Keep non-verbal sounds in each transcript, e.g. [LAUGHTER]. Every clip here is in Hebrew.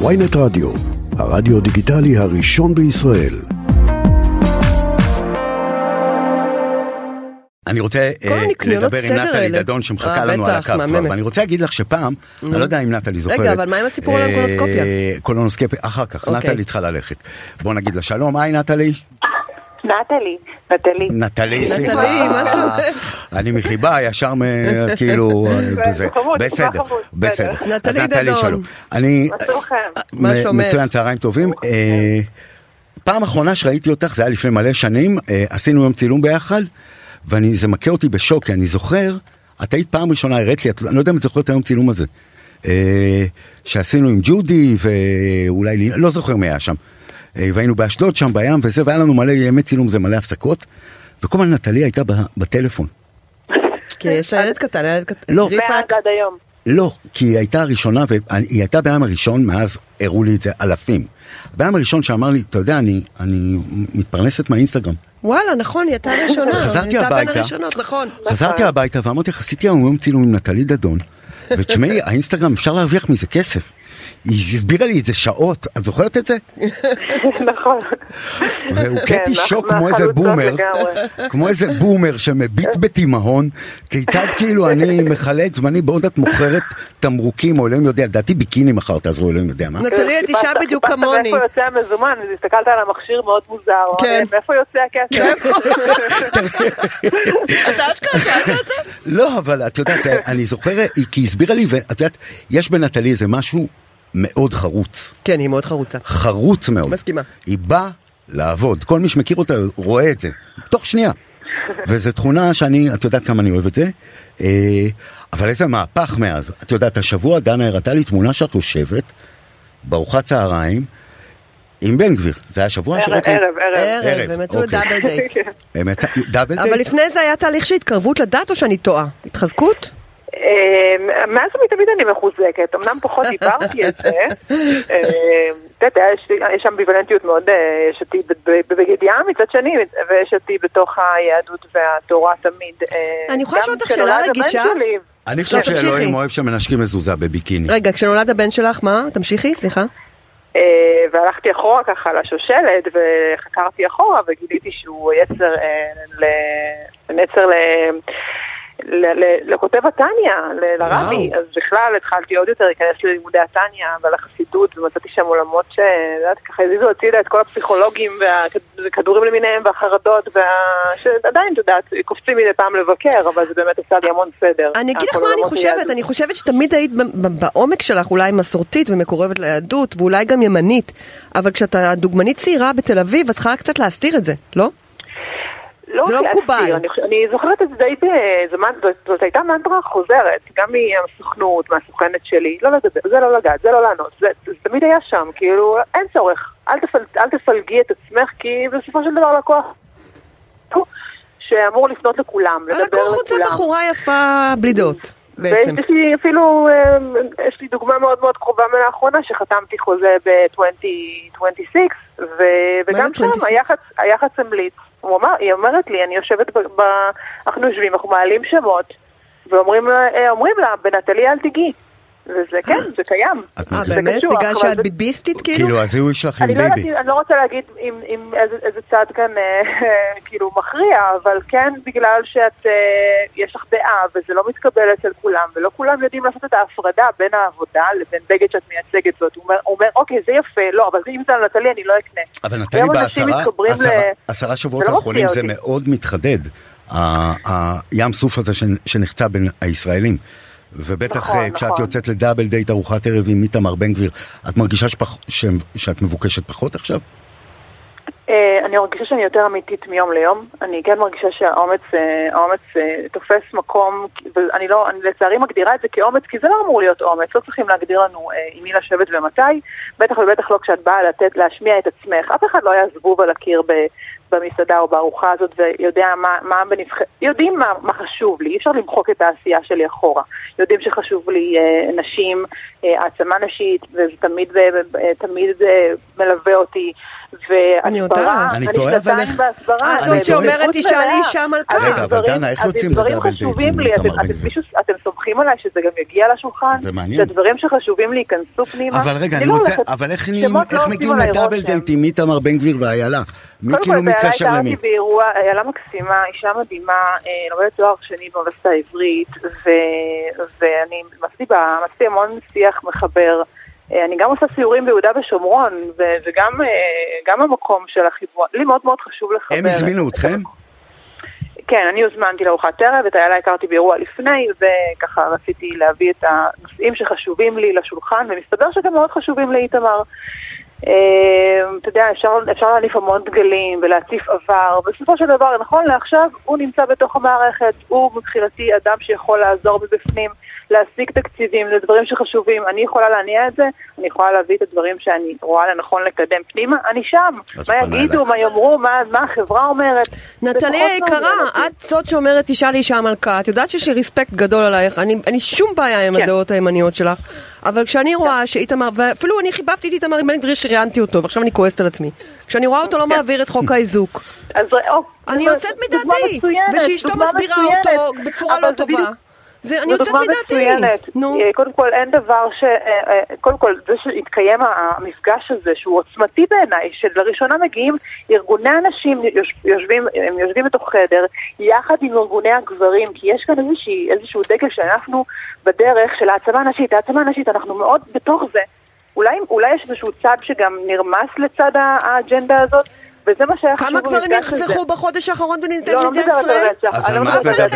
ויינט רדיו, הרדיו דיגיטלי הראשון בישראל. אני רוצה אה, לדבר עם נטלי דדון שמחכה אה, לנו על הקו כבר, ואני רוצה להגיד לך שפעם, אני לא יודע אם נטלי זוכרת. רגע, אבל מה עם הסיפור על אה, הקולונוסקופיה? קולונוסקופיה, אחר כך, אוקיי. נטלי צריכה ללכת. בוא נגיד לה שלום, היי נטלי. נטלי, נטלי. נטלי, סליחה. נטלי, מה שלומך? אני מחיבה, ישר. [LAUGHS] כאילו, אה, זה. בסדר, בסדר. נטלי. שלום. אני... שלומך? מצוין, צהריים טובים. אה, פעם אחרונה שראיתי אותך, זה היה לפני מלא שנים, אה, עשינו יום צילום ביחד, וזה מכה אותי בשוק, כי אני זוכר, את היית פעם ראשונה, הראת לי, אני לא יודע אם את זוכרת את היום צילום הזה, אה, שעשינו עם ג'ודי, ואולי, לי- לא זוכר מי היה שם, אה, והיינו באשדוד שם בים וזה, והיה לנו מלא ימי צילום, זה מלא הפסקות, וכל הזמן נטלי הייתה בטלפון. כי יש לה ילד קטן, ילד קטן. לא. עד היום. לא, כי היא הייתה הראשונה, והיא הייתה אדם הראשון, מאז הראו לי את זה אלפים. הבן אדם הראשון שאמר לי, אתה יודע, אני, אני מתפרנסת מהאינסטגרם. וואלה, נכון, היא הייתה הראשונה. חזרתי היא הייתה בין הביתה. הראשונות, נכון. חזרתי הביתה ואמרתי לך, עשיתי היום יום צילום עם נטלי דדון, [LAUGHS] ותשמעי, האינסטגרם אפשר להרוויח מזה כסף. היא הסבירה לי את זה שעות, את זוכרת את זה? [LAUGHS] נכון. והוכיתי כן, שוק מה- כמו איזה בומר, לגמרי. כמו איזה בומר שמביט בתימהון, כיצד [LAUGHS] כאילו אני מכלה את זמני בעוד את מוכרת תמרוקים או אלוהים יודע, לדעתי ביקיני מכרת, אז הוא אלוהים יודע מה. נטלי, את אישה בדיוק כמוני. מאיפה יוצא המזומן, אז הסתכלת על המכשיר מאוד מוזר. כן. מאיפה יוצא הכסף? [LAUGHS] אתה אשכרה שאלת את זה? לא, אבל את יודעת, אני זוכר, כי היא הסבירה לי, ואת יודעת, יש בנטלי איזה משהו מאוד חרוץ. כן, היא מאוד חרוצה. חרוץ מאוד. מסכימה. היא באה לעבוד. כל מי שמכיר אותה רואה את זה. תוך שנייה. [LAUGHS] וזו תכונה שאני, את יודעת כמה אני אוהב את זה. אה, אבל איזה מהפך מאז. את יודעת, השבוע דנה הראתה לי תמונה שאת יושבת בארוחת צהריים עם בן גביר. זה היה שבוע ערב? ערב, ערב. ערב, יצאו אוקיי. לדאבל דייט. דאבל אבל דייט? לפני זה היה תהליך של התקרבות לדת או שאני טועה? התחזקות? אה, מאז ומתמיד אני מחוזקת, אמנם פחות דיברתי על זה, אה, את יודעת, יש שם אמביוולנטיות מאוד, אה, יש אותי ב- ב- בבגד ים מצד שני, ויש אותי בתוך היהדות והתורה תמיד. אה, אני יכולה לשאול אותך שאלה רגישה? אני חושב לא. שאלוהים אוהב שמנשקים מזוזה בביקיני. רגע, כשנולד הבן שלך, מה? תמשיכי, סליחה. אה, והלכתי אחורה ככה לשושלת וחקרתי אחורה וגיליתי שהוא יצר, אה, ל- נצר ל... ל- ל- לכותב התניא, לרבי. אז בכלל התחלתי עוד יותר להיכנס ללימודי התניא ולחסידות ומצאתי שם עולמות ש... את יודעת, ככה הזיזו הצידה את כל הפסיכולוגים והכדורים למיניהם והחרדות וה... שעדיין, את יודעת, קופצים מדי פעם לבקר, אבל זה באמת עשה לי המון סדר. אני אגיד לך מה אני חושבת. אני חושבת שתמיד היית בעומק שלך אולי מסורתית ומקורבת ליהדות ואולי גם ימנית, אבל כשאתה דוגמנית צעירה בתל אביב, אז צריכה קצת להסתיר את זה, לא? לא זה לא מקובל. אני, אני זוכרת את זה די מנ- זאת, הייתה מנטרה חוזרת, גם מהסוכנות, מהסוכנת שלי, לא לדבר, זה לא לגעת, זה לא לענות, זה, זה תמיד היה שם, כאילו, אין צורך, אל, תפל, אל תפלגי את עצמך, כי בסופו של דבר לקוח שאמור לפנות לכולם, לדבר הלקוח רוצה לכולם. בחורה יפה בלי דעות, בעצם. ויש לי אפילו, אה, יש לי דוגמה מאוד מאוד קרובה מלאחרונה, שחתמתי חוזה ב-2026, ו- וגם שם 26? היח"צ, היח"צ המליץ. הוא אמר, היא אומרת לי, אני יושבת, ב, ב, אנחנו יושבים, אנחנו מעלים שמות, ואומרים לה, אה, אומרים לה, בנטלי אל תיגעי. וזה כן, זה קיים. אה, זה באמת? קשוח, בגלל שאת זה- ביביסטית כאילו? כאילו, הזיהוי שלך עם אני לא, ביבי. יודעת, אני לא רוצה להגיד עם, עם איזה, איזה צד כאן אה, כאילו מכריע, אבל כן בגלל שאת, אה, יש לך דעה וזה לא מתקבל אצל כולם, ולא כולם יודעים לעשות את ההפרדה בין העבודה לבין בגד שאת מייצגת זאת. הוא אומר, הוא אומר אוקיי, זה יפה, לא, אבל אם זה על נטלי אני לא אקנה. אבל נתן לי היום אנשים בעשרה מתחברים עשרה- ל- עשרה שבועות לא האחרונים זה. מאוד מתחדד, ה- הים סוף הזה שנ- שנחצה בין הישראלים. ובטח נכון, אה, כשאת נכון. יוצאת לדאבל דייט ארוחת ערב עם איתמר בן גביר, את מרגישה שפח- ש- שאת מבוקשת פחות עכשיו? אה, אני מרגישה שאני יותר אמיתית מיום ליום. אני כן מרגישה שהאומץ אה, האומץ תופס מקום, ואני לא, אני לצערי מגדירה את זה כאומץ, כי זה לא אמור להיות אומץ, לא צריכים להגדיר לנו עם מי לשבת ומתי, בטח ובטח לא כשאת באה לתת, להשמיע את עצמך. אף אחד לא היה זבוב על הקיר במסעדה או בארוחה הזאת ויודע מה, מה בנבח... יודעים מה, מה חשוב לי, אי אפשר למחוק את העשייה שלי אחורה. יודעים שחשוב לי אה, נשים, אה, העצמה נשית, וזה תמיד, אה, תמיד אה, מלווה אותי. אני יודעת. אני טועה, אבל איך... בהסברה. את זאת שאומרת אישה לאישה מלכה. רגע, אבל דנה, איך יוצאים לדבר דברים חשובים לי, אתם- סומכים עליי שזה גם יגיע לשולחן? זה מעניין. שהדברים שחשובים לי ייכנסו פנימה? אבל רגע, אני לא רוצה, אבל איך לא מגיעים לדאבל רושם. דייט עם איתמר בן גביר ואיילה? מי קודם כאילו כל, מתקשר למי? הכרתי באירוע, איילה מקסימה, אישה מדהימה, אה, לומדת תואר שני באוניברסיטה העברית, ו- ואני מצאתי המון שיח מחבר. אה, אני גם עושה סיורים ביהודה ושומרון, וגם אה, גם המקום של החיבור, לי מאוד מאוד חשוב לחבר. הם הזמינו אתכם? כן, אני הוזמנתי לארוחת ערב, את איילה הכרתי באירוע לפני, וככה רציתי להביא את הנושאים שחשובים לי לשולחן, ומסתבר שגם מאוד חשובים לאיתמר. אה, אתה יודע, אפשר, אפשר להניף המון דגלים ולהציף עבר, בסופו של דבר, נכון לעכשיו, הוא נמצא בתוך המערכת, הוא מבחינתי אדם שיכול לעזור מבפנים, להשיג תקציבים, זה דברים שחשובים, אני יכולה להניע את זה, אני יכולה להביא את הדברים שאני רואה לנכון לקדם פנימה, אני שם. מה יגידו, אלייך. מה יאמרו, מה, מה החברה אומרת. נטלי היקרה. את זאת שאומרת אישה לאישה מלכה, את יודעת שיש לי רספקט גדול עלייך, אני, לי שום בעיה עם כן. הדעות הימניות שלך, אבל כשאני רואה שאיתמר, ואפילו אני חיבבתי את איתמר עם בן גביר שריינתי אותו, ועכשיו אני כועסת על עצמי, כשאני רואה אותו לא כן. מעביר את חוק האיזוק, אז או, אני דוגמה- יוצאת דוגמה מדעתי, ושאשתו דוגמה מסבירה. אותו בצורה לא טובה, זה, אני זו יוצאת דוגמה מדעתי, מצוינת. נו, אה, קודם כל אין דבר ש... אה, אה, קודם כל זה שהתקיים המפגש הזה שהוא עוצמתי בעיניי, שלראשונה מגיעים ארגוני הנשים יוש- יושבים, הם יושבים בתוך חדר יחד עם ארגוני הגברים, כי יש כאן איזושהי, איזשהו דגל שאנחנו בדרך של העצמה נשית, העצמה נשית, אנחנו מאוד בתוך זה. אולי, אולי יש איזשהו צד שגם נרמס לצד האג'נדה הזאת, וזה מה שהיה חשוב כמה גברים. נרצחו בחודש האחרון במדינת לא, לא מדברת על ישראל? רצח. אז על לא מה את מדברת.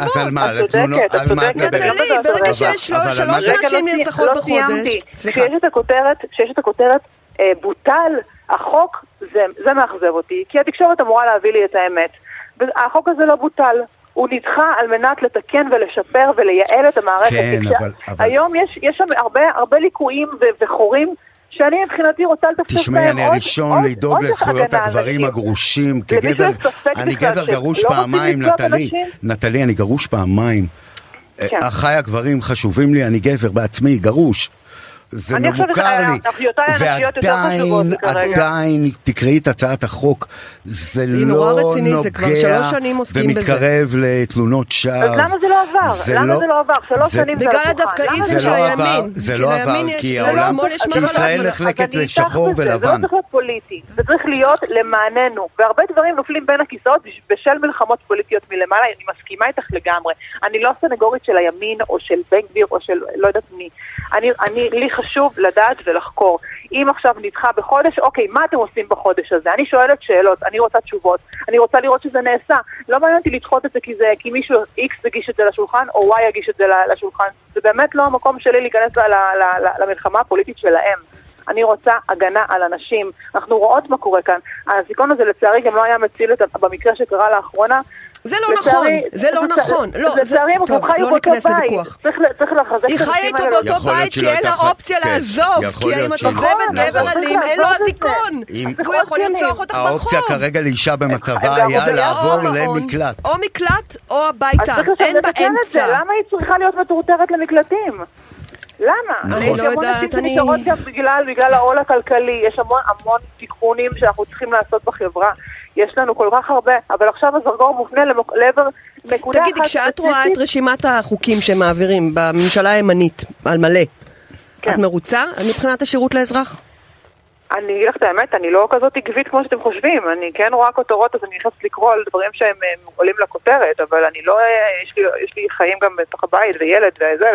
אז על מה? את? צודקת, את על מה את צודקת. מדברת? נטלי, ברגע אבל- שיש שלוש על מה- נשים לא נרצחות בחודש. לא סיימתי. סליחה. כשיש את הכותרת, כשיש את הכותרת אה, בוטל החוק, זה, זה מאכזב אותי, כי התקשורת אמורה להביא לי את האמת. והחוק הזה לא בוטל. הוא נדחה על מנת לתקן ולשפר ולייעל את המערכת. כן, אבל- אבל- היום יש, יש שם הרבה, הרבה ליקויים ו- וחורים שאני מבחינתי רוצה לטפטף בהם. תשמעי, אני עוד- הראשון עוד- לדאוג עוד לזכויות הגברים. הגרושים. כגבר, אני גבר גרוש רוצים פעמיים, נטלי. נטלי, אני גרוש פעמיים. כן. אחיי הגברים חשובים לי, אני גבר בעצמי, גרוש. זה מבוקר לי, ועדיין. עדיין, תקראי את הצעת החוק, זה לא רצינית, זה כבר נוגע. ומתקרב לתלונות שווא. אז למה זה לא עבר? למה זה לא עבר? שלוש שנים זה בגלל. הדווקאיזם זה של לא הימין. זה כי לא עבר, כי לא, העולם, כי. ישראל נחלקת לשחור בזה, זה ולבן. לא צריך להיות פוליטי, זה צריך להיות למעננו. והרבה דברים נופלים בין הכיסאות בש- בשל מלחמות פוליטיות מלמעלה, אני מסכימה איתך לגמרי. אני לא סנגורית של הימין או של בן גביר או של לא יודעת מי. אני, אני, לי חשוב לדעת ולחקור. אם עכשיו נדחה בחודש, אוקיי, מה אתם עושים בחודש הזה? אני שואלת שאלות, אני רוצה תשובות, אני רוצה לראות שזה נעשה. לא מעניין אותי לדחות את זה כי, זה, כי מישהו X הגיש את זה לשולחן, או Y יגיש את זה ל- לשולחן. זה באמת לא המקום שלי להיכנס ל- ל- ל- למלחמה הפוליטית שלהם. אני רוצה הגנה על אנשים. אנחנו רואות מה קורה כאן. האזיקון הזה לצערי גם לא היה מציל את, במקרה שקרה לאחרונה. זה לא לצערי- נכון, זה לא נכון. לא, זה- לצערי הם טוב, גם חיו לא באותו בית. צריך לחזק את היא חיה איתו. באותו בית שהיא כי לא אין לה אופציה כן, לעזוב, כי אם את עוזבת נכון. גבר נכון. אלים אין לו. אזיקון, אם- והוא יכול. לרצוח אותך ברחוב. האופציה כרגע לאישה במצבה הם היה גם- לעבור מעון, למקלט. או מקלט או הביתה, צריך אין. באמצע. למה היא צריכה להיות מטורטרת למקלטים? למה? נכון. יש אני לא המון יודעת, נשים אני- שנשארות בגלל, בגלל העול הכלכלי, יש המון המון תיקונים שאנחנו צריכים לעשות בחברה. יש לנו כל כך הרבה, אבל עכשיו הזרקור מופנה למק- לעבר נקודה אחת תגידי, כשאת רואה את. רשימת החוקים שמעבירים בממשלה הימנית, על מלא, כן. את מרוצה מבחינת השירות לאזרח? אני אגיד לך את האמת, אני לא כזאת עקבית כמו שאתם חושבים. אני כן רואה כותרות, אז אני נכנסת לקרוא על דברים שהם עולים לכותרת, אבל אני לא... יש לי, יש לי חיים גם בתוך הבית וילד וזה,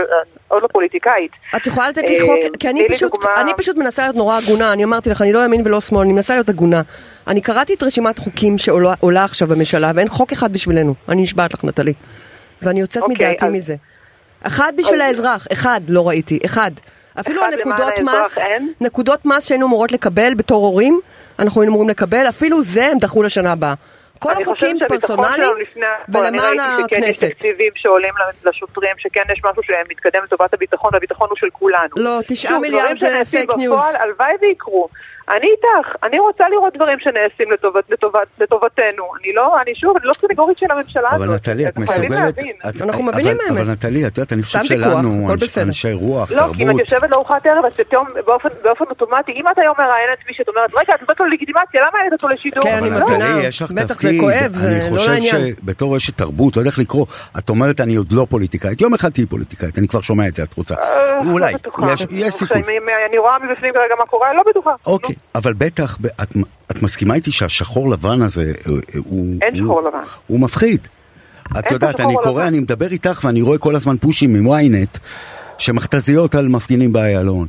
עוד לא פוליטיקאית. את יכולה לתת לי אה, חוק, כי אני פשוט, דוגמה. אני פשוט מנסה להיות נורא הגונה, אני אמרתי לך, אני לא ימין ולא שמאל, אני מנסה להיות הגונה. אני קראתי את רשימת חוקים שעולה עולה עכשיו בממשלה, ואין חוק אחד בשבילנו, אני נשבעת לך נטלי. ואני יוצאת אוקיי, מדעתי אז- מזה. אחד בשביל אז- האזרח, אחד לא ראיתי, אחד. אפילו הנקודות מס? נקודות מס שהיינו אמורות לקבל בתור הורים, אנחנו היינו אמורים לקבל, אפילו זה הם דחו לשנה הבאה. כל החוקים פרסונליים לפני הכל, אני ולמען ראיתי שכן יש הכנסת. תקציבים שעולים לשוטרים, שכן יש משהו שמתקדם לטובת הביטחון, והביטחון הוא של כולנו. לא, תשעה מיליארד זה fake news. הלוואי ויקרו. אני איתך, אני רוצה לראות דברים שנעשים לטובת, לטובת, לטובתנו. אני לא, אני שוב, אני לא סנגורית של הממשלה הזאת. אבל נטלי, את מסוגלת... את- אנחנו אבל- מבינים אבל האמת. נטלי, את יודעת, אני חושב שלנו. אנשי רוח, לא, כי אם את תרבות, יושבת לארוחת ערב, אז פתאום באופן, באופן אוטומטי, אם את היום מראיינת מישהו, את אומרת, רגע, את נותנת לו לגיטימציה, למה העלית אותו לשידור? כן, אני אבל לא. מבינה. יש לך תפקיד, אני לא חושב. שבתור אשת תרבות, לא יודע איך לקרוא, את אומרת אני עוד לא פוליטיקאית, יום אחד תהיי פוליטיקאית, אני כבר שומע את זה, את רוצה, אה, אולי, לא. יש- יש סיכוי. אני רואה מבפנים כרגע מה קורה, לא בטוחה. אוקיי, אבל בטח, את, את מסכימה איתי שהשחור לבן הזה אה, אה, הוא... אין הוא- שחור לבן. הוא מפחיד. את יודעת, אני קורא, לבן. אני מדבר איתך ואני רואה כל הזמן פושים מוויינט שמכתזיות על מפגינים באיילון.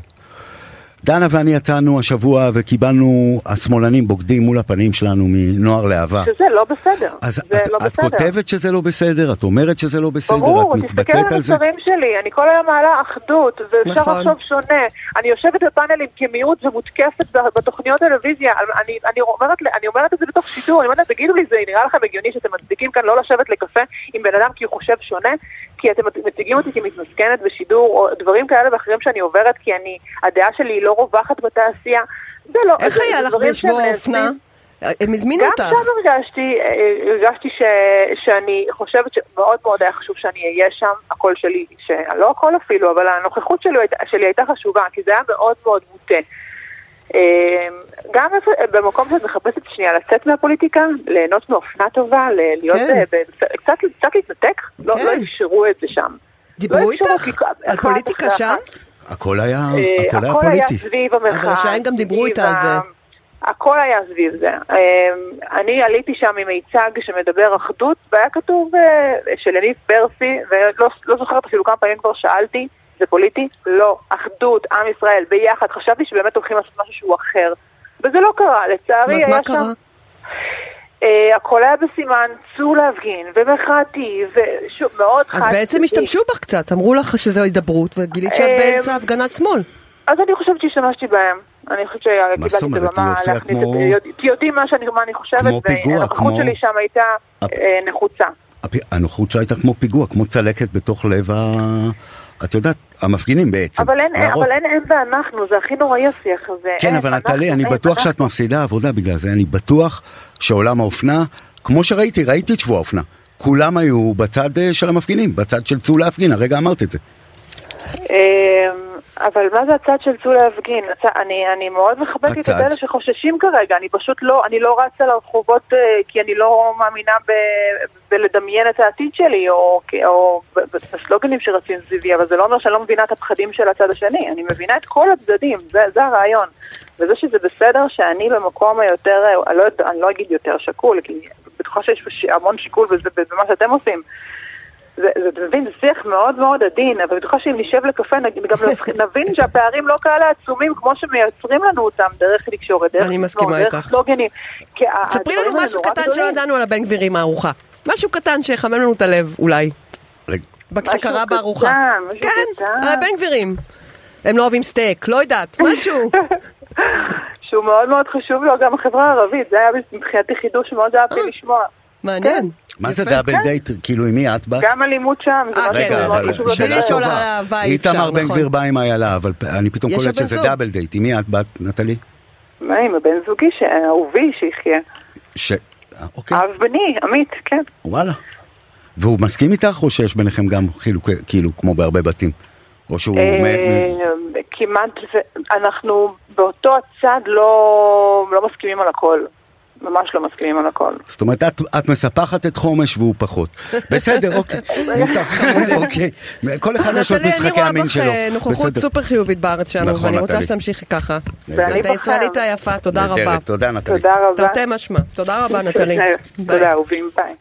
דנה ואני יצאנו השבוע וקיבלנו השמאלנים בוגדים מול הפנים שלנו מנוער להבה. שזה לא בסדר. אז את, לא את בסדר. כותבת שזה לא בסדר, את אומרת שזה לא בסדר, ברור, את תסתכל מתבטאת על על זה. המסרים שלי, אני כל היום מעלה אחדות, ואפשר נכון. לחשוב שונה. אני יושבת בפאנלים כמיעוט ומותקפת בתוכניות טלוויזיה, אני, אני, אומרת, אני אומרת את זה בתוך שידור, אני אומרת, תגידו לי, זה נראה לכם הגיוני שאתם מצדיקים כאן לא לשבת לקפה עם בן אדם כי הוא חושב שונה? כי אתם מציגים אותי כמתמסכנת בשידור, או דברים כאלה ואחרים שאני עוברת, כי אני, הדעה שלי היא לא רווחת בתעשייה. זה לא, איך היה לך בשבוע האופנה? נעשים. הם הזמינו גם אותך. שם הרגשתי, הרגשתי ש, שאני חושבת שמאוד מאוד היה חשוב שאני אהיה שם, הקול שלי, ש- לא הקול אפילו, אבל הנוכחות שלי, שלי הייתה חשובה, כי זה היה מאוד מאוד מוטה. אה, גם במקום שאת מחפשת שנייה לצאת מהפוליטיקה, ליהנות מאופנה טובה, להיות, כן. אה, ב- קצת, קצת להתנתק, לא כן. לא אפשרו את זה שם. דיברו לא איתך? על פוליטיקה שם? אחת. הכל היה, אה, הכל היה הכל היה פוליטי. סביב המחאה. אם גם דיברו איתה על זה. הכל היה סביב זה. אה, אני עליתי שם עם מיצג שמדבר אחדות, והיה כתוב אה, של יניב פרסי, ולא לא זוכרת אפילו כמה פעמים כבר שאלתי, זה פוליטי? לא. אחדות, עם ישראל, ביחד. חשבתי שבאמת הולכים לעשות משהו שהוא אחר. וזה לא קרה, לצערי אז היה מה קרה? שם... אה, הכל היה בסימן, צאו להפגין, ומחאתי, ושוב, מאוד חד אז בעצם השתמשו בך קצת, אמרו לך שזו הידברות, וגילית שאת אה, באמצע הפגנת שמאל. אז אני חושבת שהשתמשתי בהם. אני חושבת שקיבלתי את? הבמה, את... יודע- יודעים מה שאני- מה אני חושבת, והנוכחות כמו- שלי שם הייתה הפ- אה, נחוצה. הנוחות שלה הייתה כמו פיגוע, כמו צלקת בתוך לב ה... את יודעת, המפגינים בעצם. אבל אין, להראות. אבל אין הם ואנחנו, זה הכי נוראי השיח הזה. כן, אבל נטלי, אני בטוח שאת. מפסידה עבודה בגלל זה, אני בטוח שעולם האופנה, כמו שראיתי, ראיתי את שבוע האופנה, כולם היו בצד אה, של המפגינים, בצד של צאו להפגין, הרגע אמרת את זה. אבל מה זה הצד של צאו להפגין? הצ- אני, אני מאוד את הצד. אלה שחוששים כרגע, אני פשוט לא, אני לא רצה לרחובות אה, כי אני לא מאמינה ב, בלדמיין את העתיד שלי, או, או בסלוגנים שרצים סביבי, אבל זה לא אומר שאני לא מבינה את הפחדים של הצד השני, אני מבינה את כל הצדדים, זה, זה הרעיון. וזה שזה בסדר שאני במקום היותר, אה, אני לא, אני לא אגיד יותר שקול, כי בטוחה שיש המון שיקול בזה, במה שאתם עושים. זה, זה, אתה מבין, זה שיח מאוד מאוד עדין, אבל אני בטוחה שאם נשב לקפה נג- גם נבין שהפערים לא כאלה עצומים כמו שמייצרים לנו אותם דרך תקשורת, דרך אני תקשורת, מסכימה דרך איתך. סלוגנים. ספרי לנו משהו קטן שלא. ידענו על הבן גבירים הארוחה. משהו קטן שיחמם לנו את הלב, אולי. שקרה קטן, בארוחה. משהו כן, קטן. על הבן גבירים. הם לא אוהבים סטייק, לא יודעת, [LAUGHS] משהו. שהוא מאוד מאוד חשוב לו גם בחברה הערבית, זה היה מבחינתי חידוש שמאוד אהבתי אה. לשמוע. מעניין. מה זה. double date? כאילו, עם מי את באת? גם אלימות שם, זה אה, משהו רגע, כן, אבל שאלה טובה. איתמר בן נכון. גביר בא עם איילה, אבל אני פתאום קולט שזה. double date. עם מי את באת, נטלי? מה עם הבן זוגי, ש- אהובי, שיחיה. ש... אה, אוקיי, אב בני, עמית, כן. וואלה. והוא מסכים איתך, או שיש ביניכם גם חילוקי, כאילו, כמו בהרבה בתים? או שהוא... אה, כמעט, אנחנו באותו הצד לא לא מסכימים על הכל. ממש לא מסכימים על הכל. זאת אומרת, את, את מספחת את חומש והוא פחות. בסדר, אוקיי. מותר, [LAUGHS] אוקיי. כל אחד יש לו את אני משחקי רואה המין בך שלו. אה, נוכחות בסדר. סופר חיובית בארץ שלנו, נכון, ואני רוצה. שתמשיכי ככה. ואני את הישראלית. היפה, תודה רבה. תודה נטלי. תודה רבה. תרתי משמע. תודה רבה, נטלי. תודה, אהובים, ביי.